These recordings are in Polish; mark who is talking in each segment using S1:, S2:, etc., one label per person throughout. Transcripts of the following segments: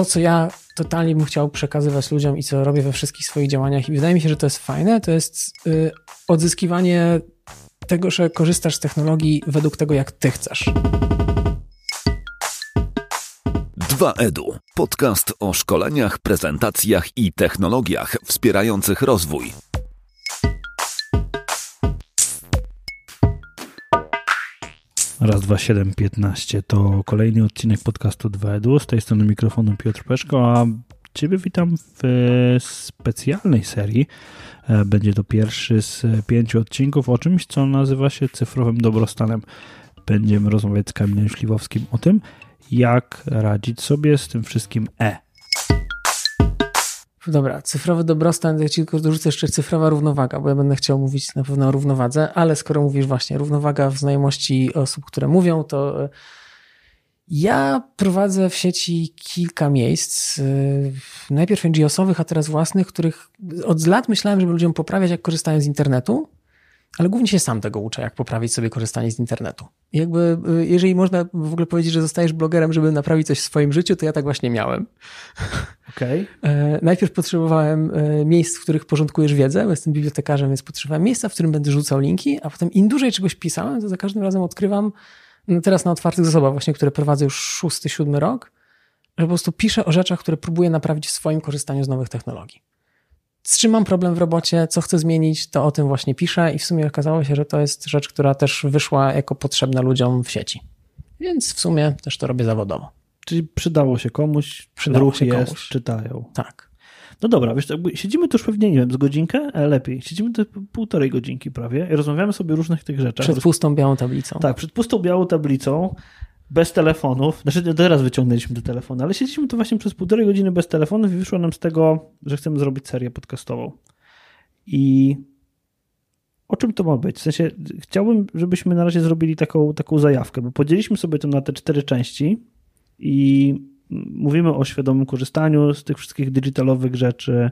S1: to, co ja totalnie bym chciał przekazywać ludziom i co robię we wszystkich swoich działaniach, i wydaje mi się, że to jest fajne, to jest y, odzyskiwanie tego, że korzystasz z technologii według tego, jak ty chcesz.
S2: 2EDU. Podcast o szkoleniach, prezentacjach i technologiach wspierających rozwój.
S3: Raz, dwa, siedem, piętnaście. To kolejny odcinek podcastu 2EDU. Z tej strony mikrofonu Piotr Peszko, a Ciebie witam w specjalnej serii. E, będzie to pierwszy z pięciu odcinków o czymś, co nazywa się cyfrowym dobrostanem. Będziemy rozmawiać z Kamilem Śliwowskim o tym, jak radzić sobie z tym wszystkim E.
S1: Dobra, cyfrowy dobrostan, ja ci tylko dorzucę jeszcze cyfrowa równowaga, bo ja będę chciał mówić na pewno o równowadze, ale skoro mówisz właśnie równowaga w znajomości osób, które mówią, to e, ja prowadzę w sieci kilka miejsc, e, najpierw NGO-sowych, a teraz własnych, których od lat myślałem, żeby ludziom poprawiać, jak korzystają z internetu, ale głównie się sam tego uczę, jak poprawić sobie korzystanie z internetu. Jakby, y, jeżeli można w ogóle powiedzieć, że zostajesz blogerem, żeby naprawić coś w swoim życiu, to ja tak właśnie miałem.
S3: Okay.
S1: Najpierw potrzebowałem e, miejsc, w których porządkujesz wiedzę, bo jestem bibliotekarzem, więc potrzebowałem miejsca, w którym będę rzucał linki, a potem im dłużej czegoś pisałem, to za każdym razem odkrywam, no teraz na otwartych zasobach właśnie, które prowadzę już szósty, siódmy rok, że po prostu piszę o rzeczach, które próbuję naprawić w swoim korzystaniu z nowych technologii z czym mam problem w robocie, co chcę zmienić, to o tym właśnie piszę i w sumie okazało się, że to jest rzecz, która też wyszła jako potrzebna ludziom w sieci. Więc w sumie też to robię zawodowo.
S3: Czyli przydało się komuś, przydało ruch się jest, komuś. czytają.
S1: Tak.
S3: No dobra, wiesz, siedzimy tu już pewnie, nie wiem, z godzinkę, ale lepiej. Siedzimy tu półtorej godzinki prawie i rozmawiamy sobie o różnych tych rzeczach.
S1: Przed pustą białą tablicą.
S3: Tak, przed pustą białą tablicą bez telefonów. Znaczy, teraz wyciągnęliśmy te telefony, ale siedzieliśmy tu właśnie przez półtorej godziny bez telefonów i wyszło nam z tego, że chcemy zrobić serię podcastową. I o czym to ma być? W sensie, chciałbym, żebyśmy na razie zrobili taką, taką zajawkę, bo podzieliliśmy sobie to na te cztery części i mówimy o świadomym korzystaniu z tych wszystkich digitalowych rzeczy,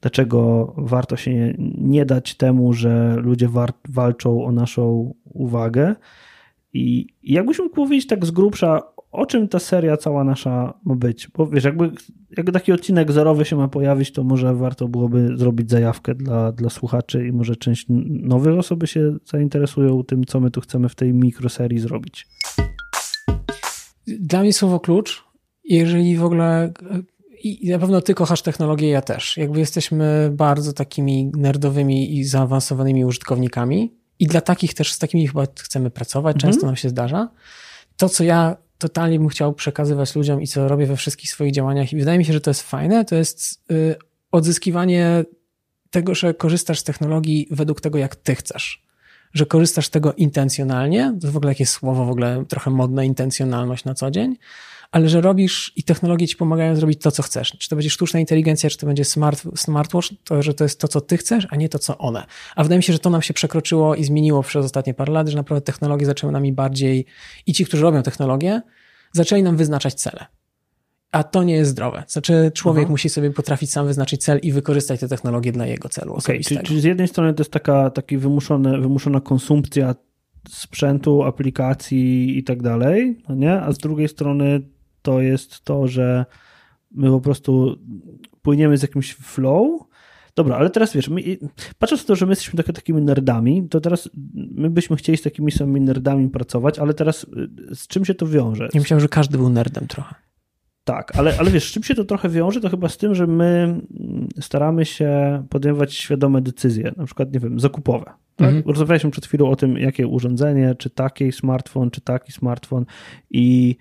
S3: dlaczego warto się nie dać temu, że ludzie walczą o naszą uwagę. I jakbyś mógł powiedzieć tak z grubsza, o czym ta seria cała nasza ma być? Bo wiesz, jakby, jakby taki odcinek zerowy się ma pojawić, to może warto byłoby zrobić zajawkę dla, dla słuchaczy i może część nowych osoby się zainteresują tym, co my tu chcemy w tej mikroserii zrobić.
S1: Dla mnie słowo klucz, jeżeli w ogóle i na pewno ty kochasz technologię, ja też. Jakby jesteśmy bardzo takimi nerdowymi i zaawansowanymi użytkownikami i dla takich też, z takimi chyba chcemy pracować, często mhm. nam się zdarza. To, co ja totalnie bym chciał przekazywać ludziom i co robię we wszystkich swoich działaniach i wydaje mi się, że to jest fajne, to jest y, odzyskiwanie tego, że korzystasz z technologii według tego, jak ty chcesz. Że korzystasz z tego intencjonalnie, to jest w ogóle jakieś słowo w ogóle trochę modne, intencjonalność na co dzień, ale że robisz i technologie ci pomagają zrobić to, co chcesz. Czy to będzie sztuczna inteligencja, czy to będzie smart, smartwatch, to że to jest to, co ty chcesz, a nie to, co one. A wydaje mi się, że to nam się przekroczyło i zmieniło przez ostatnie parę lat, że naprawdę technologie zaczęły nami bardziej i ci, którzy robią technologię, zaczęli nam wyznaczać cele. A to nie jest zdrowe. Znaczy, człowiek Aha. musi sobie potrafić sam wyznaczyć cel i wykorzystać te technologie dla jego celu. Okay,
S3: czyli, czyli, z jednej strony to jest taka taki wymuszone, wymuszona konsumpcja sprzętu, aplikacji i tak dalej, no nie? a z drugiej strony to jest to, że my po prostu płyniemy z jakimś flow. Dobra, ale teraz wiesz, my, patrząc na to, że my jesteśmy tak, takimi nerdami, to teraz my byśmy chcieli z takimi samymi nerdami pracować, ale teraz y, z czym się to wiąże?
S1: Ja myślałem, że każdy był nerdem trochę.
S3: Tak, ale, ale wiesz, z czym się to trochę wiąże, to chyba z tym, że my mm, staramy się podejmować świadome decyzje, na przykład, nie wiem, zakupowe. Tak? Mhm. Rozmawialiśmy przed chwilą o tym, jakie urządzenie, czy taki smartfon, czy taki smartfon i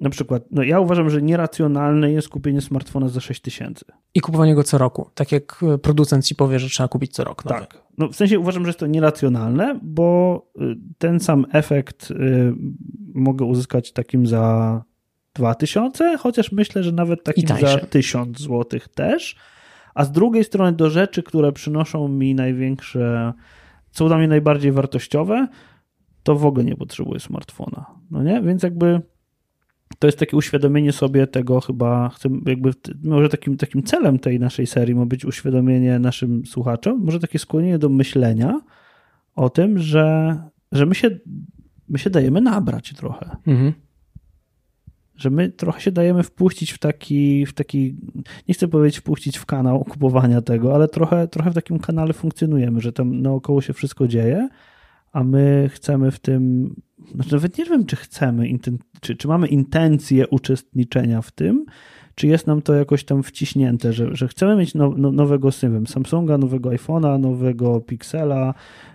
S3: na przykład, no ja uważam, że nieracjonalne jest kupienie smartfona za 6 tysięcy.
S1: I kupowanie go co roku, tak jak e, producent ci powie, że trzeba kupić co rok.
S3: Nowy. Tak. No w sensie uważam, że jest to nieracjonalne, bo y, ten sam efekt y, mogę uzyskać takim za 2000, chociaż myślę, że nawet takim za 1000 zł też. A z drugiej strony do rzeczy, które przynoszą mi największe, są dla mnie najbardziej wartościowe, to w ogóle nie potrzebuję smartfona. No nie? Więc jakby to jest takie uświadomienie sobie tego chyba, chcę, jakby może takim, takim celem tej naszej serii ma być uświadomienie naszym słuchaczom, może takie skłonienie do myślenia o tym, że, że my, się, my się dajemy nabrać trochę. Mhm. że my trochę się dajemy wpuścić w taki, w taki, nie chcę powiedzieć wpuścić w kanał kupowania tego, ale trochę, trochę w takim kanale funkcjonujemy, że tam naokoło się wszystko dzieje, a my chcemy w tym, znaczy nawet nie wiem, czy chcemy, czy, czy mamy intencję uczestniczenia w tym, czy jest nam to jakoś tam wciśnięte, że, że chcemy mieć no, no, nowego, wiem, Samsunga, nowego iPhone'a, nowego Pixela,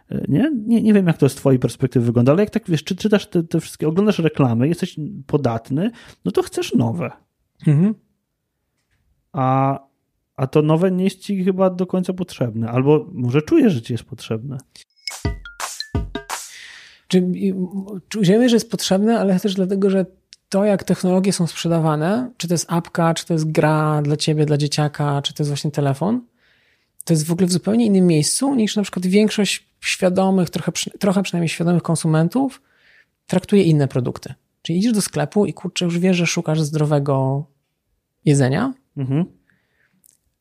S3: e, nie? nie? Nie wiem, jak to z twojej perspektywy wygląda, ale jak tak, wiesz, czy, czytasz te, te wszystkie, oglądasz reklamy, jesteś podatny, no to chcesz nowe. Mhm. A, a to nowe nie jest ci chyba do końca potrzebne, albo może czujesz, że ci jest potrzebne.
S1: Czujemy, że jest potrzebne, ale też dlatego, że to, jak technologie są sprzedawane, czy to jest apka, czy to jest gra dla ciebie, dla dzieciaka, czy to jest właśnie telefon, to jest w ogóle w zupełnie innym miejscu niż na przykład większość świadomych, trochę, trochę przynajmniej świadomych konsumentów traktuje inne produkty. Czyli idziesz do sklepu i kurczę, już wiesz, że szukasz zdrowego jedzenia. Mhm.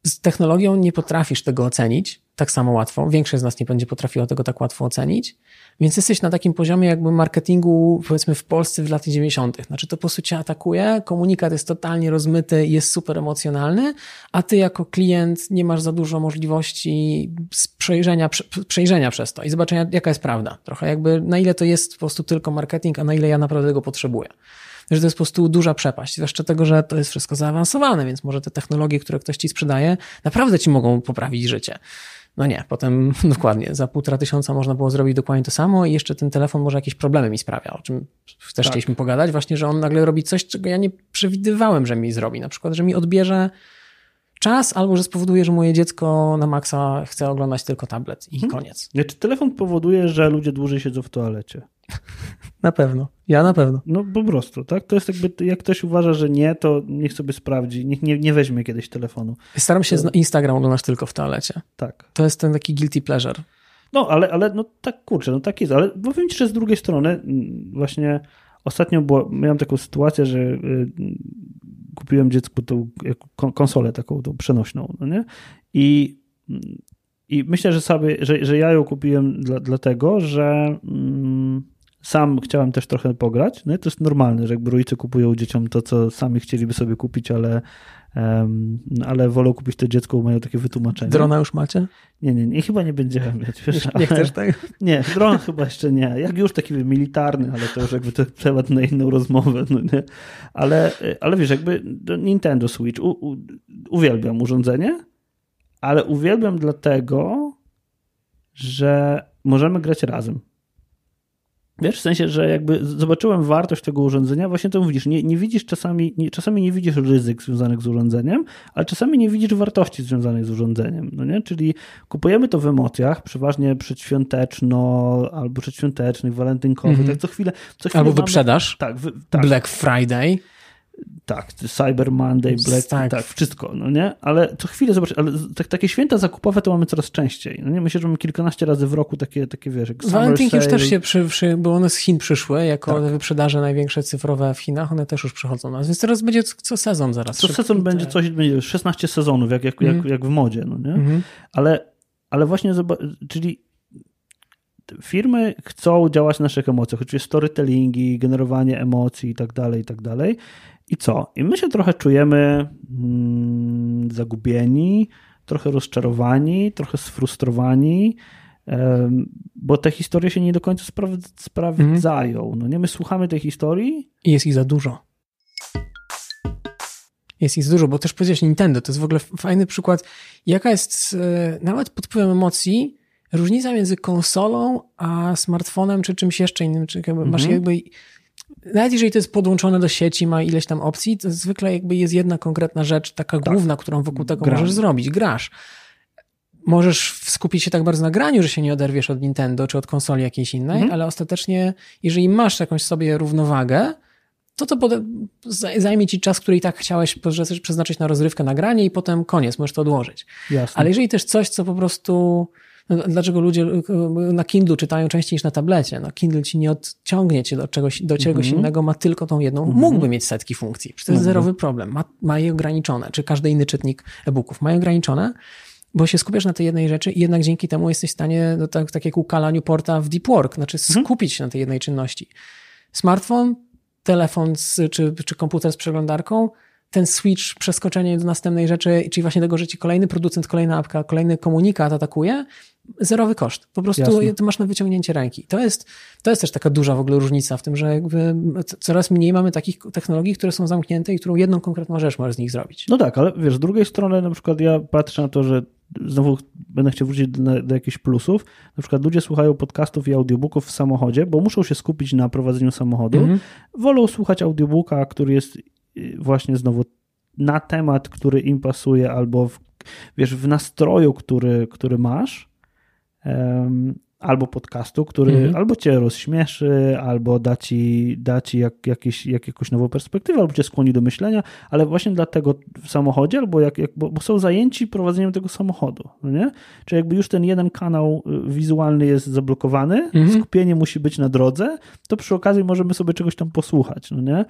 S1: Z technologią nie potrafisz tego ocenić tak samo łatwo. Większość z nas nie będzie potrafiło tego tak łatwo ocenić. Więc jesteś na takim poziomie jakby marketingu, powiedzmy w Polsce w latach 90. Znaczy to po prostu cię atakuje, komunikat jest totalnie rozmyty, jest super emocjonalny, a ty jako klient nie masz za dużo możliwości przejrzenia, przejrzenia przez to i zobaczenia jaka jest prawda. Trochę jakby na ile to jest po prostu tylko marketing, a na ile ja naprawdę go potrzebuję że to jest po prostu duża przepaść. Zwłaszcza tego, że to jest wszystko zaawansowane, więc może te technologie, które ktoś ci sprzedaje, naprawdę ci mogą poprawić życie. No nie, potem dokładnie, za półtora tysiąca można było zrobić dokładnie to samo i jeszcze ten telefon może jakieś problemy mi sprawia, o czym też tak. chcieliśmy pogadać, właśnie, że on nagle robi coś, czego ja nie przewidywałem, że mi zrobi. Na przykład, że mi odbierze czas, albo że spowoduje, że moje dziecko na maksa chce oglądać tylko tablet i hmm. koniec.
S3: Czy telefon powoduje, że ludzie dłużej siedzą w toalecie?
S1: Na pewno. Ja na pewno.
S3: No po prostu, tak? To jest jakby, jak ktoś uważa, że nie, to niech sobie sprawdzi, niech nie, nie weźmie kiedyś telefonu.
S1: Staram się to... Instagram oglądać tylko w toalecie.
S3: Tak.
S1: To jest ten taki guilty pleasure.
S3: No, ale, ale no tak, kurczę, no tak jest, ale powiem ci, że z drugiej strony właśnie ostatnio było, miałem taką sytuację, że y, kupiłem dziecku tą konsolę taką, tą przenośną, no nie? I, i myślę, że sobie, że, że ja ją kupiłem dla, dlatego, że mm, sam chciałem też trochę pograć. No i to jest normalne, że jakby rodzice kupują dzieciom to, co sami chcieliby sobie kupić, ale, um, ale wolą kupić to dziecko, mają takie wytłumaczenie.
S1: Drona już macie?
S3: Nie, nie, nie chyba nie będziemy mieć.
S1: Wiesz, nie, nie chcesz tego?
S3: Nie, dron chyba jeszcze nie. Jak już taki militarny, ale to już jakby to temat na inną rozmowę. No nie? Ale, ale wiesz, jakby Nintendo Switch, u, u, uwielbiam urządzenie, ale uwielbiam dlatego, że możemy grać razem. Wiesz, w sensie, że jakby zobaczyłem wartość tego urządzenia, właśnie to mówisz, nie, nie widzisz czasami, nie, czasami nie widzisz ryzyk związanych z urządzeniem, ale czasami nie widzisz wartości związanych z urządzeniem, no nie? Czyli kupujemy to w emocjach, przeważnie przedświąteczno, albo przedświątecznych, walentynkowych, mm -hmm. tak co chwilę, co chwilę
S1: Albo mamy, wyprzedaż.
S3: Tak,
S1: wy, tak. Black Friday
S3: tak, Cyber Monday, Black, tak. tak. wszystko, no nie? Ale co chwilę zobacz, ale tak, takie święta zakupowe to mamy coraz częściej. No nie? Myślę, że mamy kilkanaście razy w roku takie, takie wiesz, jak
S1: Walentynki już też się, przy, przy, bo one z Chin przyszły, jako tak. wyprzedaże największe cyfrowe w Chinach, one też już przychodzą nas, więc teraz będzie co, co sezon zaraz.
S3: Co sezon będzie coś, będzie 16 sezonów, jak, jak, mm. jak, jak w modzie, no nie? Mm. Ale, ale właśnie, czyli firmy chcą działać na naszych emocjach, oczywiście storytellingi, generowanie emocji i tak dalej, i tak dalej. I co? I my się trochę czujemy mm, zagubieni, trochę rozczarowani, trochę sfrustrowani, bo te historie się nie do końca spraw- sprawdzają. Mhm. No nie, my słuchamy tej historii.
S1: I jest ich za dużo. Jest ich za dużo, bo też powiedziałeś Nintendo, to jest w ogóle fajny przykład, jaka jest e, nawet pod wpływem emocji różnica między konsolą a smartfonem, czy czymś jeszcze innym, czy jakby masz mhm. jakby nawet jeżeli to jest podłączone do sieci, ma ileś tam opcji, to zwykle jakby jest jedna konkretna rzecz, taka tak. główna, którą wokół tego Gram. możesz zrobić. Grasz. Możesz skupić się tak bardzo na graniu, że się nie oderwiesz od Nintendo czy od konsoli jakiejś innej, mhm. ale ostatecznie, jeżeli masz jakąś sobie równowagę, to to zajmie ci czas, który i tak chciałeś przeznaczyć na rozrywkę, na granie i potem koniec, możesz to odłożyć.
S3: Jasne.
S1: Ale jeżeli też coś, co po prostu dlaczego ludzie na Kindle czytają częściej niż na tablecie? No, Kindle ci nie odciągnie cię do czegoś, do czegoś mm -hmm. innego, ma tylko tą jedną. Mm -hmm. Mógłby mieć setki funkcji, przecież to jest mm -hmm. zerowy problem. Ma, ma je ograniczone, czy każdy inny czytnik e-booków ma je ograniczone, bo się skupiasz na tej jednej rzeczy i jednak dzięki temu jesteś w stanie, no, tak, tak jak u Kala Newporta w Deep Work, znaczy mhm. skupić się na tej jednej czynności. Smartfon telefon z, czy, czy komputer z przeglądarką, ten switch, przeskoczenie do następnej rzeczy, czyli właśnie tego, że ci kolejny producent, kolejna apka, kolejny komunikat atakuje, zerowy koszt. Po prostu Jasne. to masz na wyciągnięcie ręki. To jest, to jest też taka duża w ogóle różnica w tym, że jakby coraz mniej mamy takich technologii, które są zamknięte i którą jedną konkretną rzecz możesz z nich zrobić.
S3: No tak, ale wiesz, z drugiej strony na przykład ja patrzę na to, że znowu będę chciał wrócić do, do jakichś plusów. Na przykład ludzie słuchają podcastów i audiobooków w samochodzie, bo muszą się skupić na prowadzeniu samochodu. Mhm. Wolą słuchać audiobooka, który jest y, właśnie znowu na temat, który im pasuje, albo w, wiesz, w nastroju, który, który masz albo podcastu, który mhm. albo cię rozśmieszy, albo da ci, da ci jak, jakieś, jak jakąś nową perspektywę, albo cię skłoni do myślenia, ale właśnie dlatego w samochodzie, albo jak, jak bo, bo, są zajęci prowadzeniem tego samochodu, no nie? Czyli jakby już ten jeden kanał y, wizualny jest zablokowany, mhm. skupienie musi być na drodze, to przy okazji możemy sobie czegoś tam posłuchać, no nie?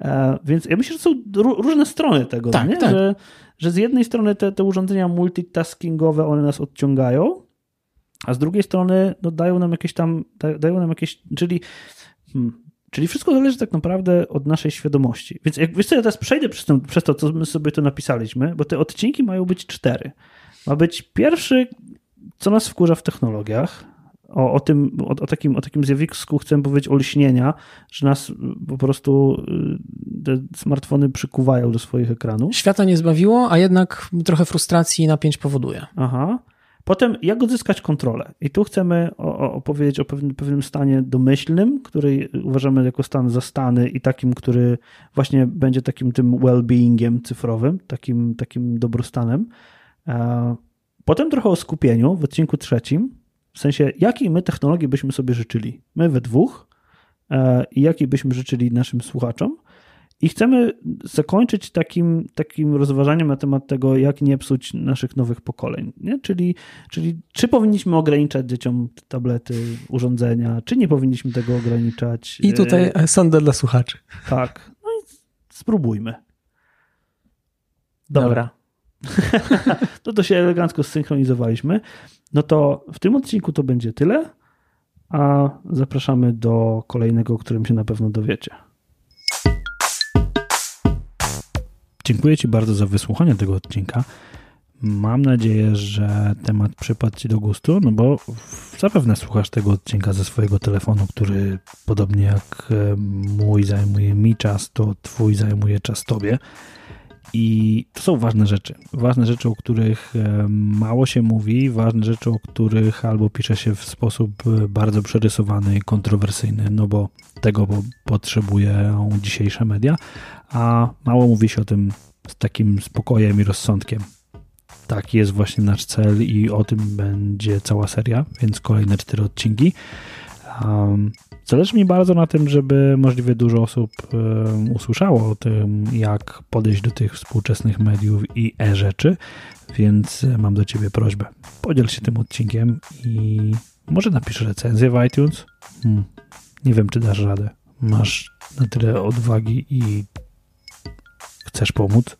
S3: E, więc ja myślę, że są różne strony tego, tak, no nie? Tak. Że, że z jednej strony te, te urządzenia multitaskingowe, one nas odciągają, a z drugiej strony no, dają nam jakieś tam, dają nam jakieś, czyli hmm, Czyli wszystko zależy tak naprawdę od naszej świadomości. Więc jak wiesz co, ja teraz przejdę przez to, przez to, co my sobie tu napisaliśmy, bo te odcinki mają być cztery. Ma być pierwszy, co nas wkurza w technologiach. O, o tym, o, o, takim, o takim zjawisku chcę powiedzieć olśnienia, że nas po prostu y, te smartfony przykuwają do swoich ekranów.
S1: Świata nie zbawiło, a jednak trochę frustracji i napięć powoduje.
S3: Aha. Potem, jak odzyskać kontrolę? I tu chcemy opowiedzieć o pewnym, stanie domyślnym, który uważamy jako stan zastany i takim, który właśnie będzie takim tym well-beingiem cyfrowym, takim, takim dobrostanem. E, potem trochę o skupieniu w odcinku trzecim, w sensie, jakiej my technologii byśmy sobie życzyli. My we dwóch e, i jakiej byśmy życzyli naszym słuchaczom. I chcemy zakończyć takim, takim rozważaniem na temat tego, jak nie psuć naszych nowych pokoleń. Nie? Czyli, czyli czy powinniśmy ograniczać dzieciom tablety, urządzenia, czy nie powinniśmy tego ograniczać.
S1: I tutaj e, sądę dla słuchaczy.
S3: Tak. No i spróbujmy.
S1: Dobra. Dobra.
S3: no to się elegancko zsynchronizowaliśmy. No to w tym odcinku to będzie tyle, a zapraszamy do kolejnego, o którym się na pewno dowiecie. Dziękuję Ci bardzo za wysłuchanie tego odcinka. Mam nadzieję, że temat przypadł Ci do gustu, no bo zapewne słuchasz tego odcinka ze swojego telefonu, który podobnie jak e, mój zajmuje mi czas, to Twój zajmuje czas Tobie. I to są ważne rzeczy. Ważne rzeczy, o których e, mało się mówi, ważne rzeczy, o których albo pisze się w sposób e, bardzo przerysowany i kontrowersyjny, no bo tego potrzebują dzisiejsze media, a mało mówi się o tym z takim spokojem i rozsądkiem. Taki jest właśnie nasz cel i o tym będzie cała seria, więc kolejne cztery odcinki. Um, zależy mi bardzo na tym, żeby możliwie dużo osób um, usłyszało o tym, jak podejść do tych współczesnych mediów i e-rzeczy, więc mam do Ciebie prośbę. Podziel się tym odcinkiem i może napisz recenzję w iTunes. Hmm, nie wiem, czy dasz radę. Masz na tyle odwagi i chcesz pomóc,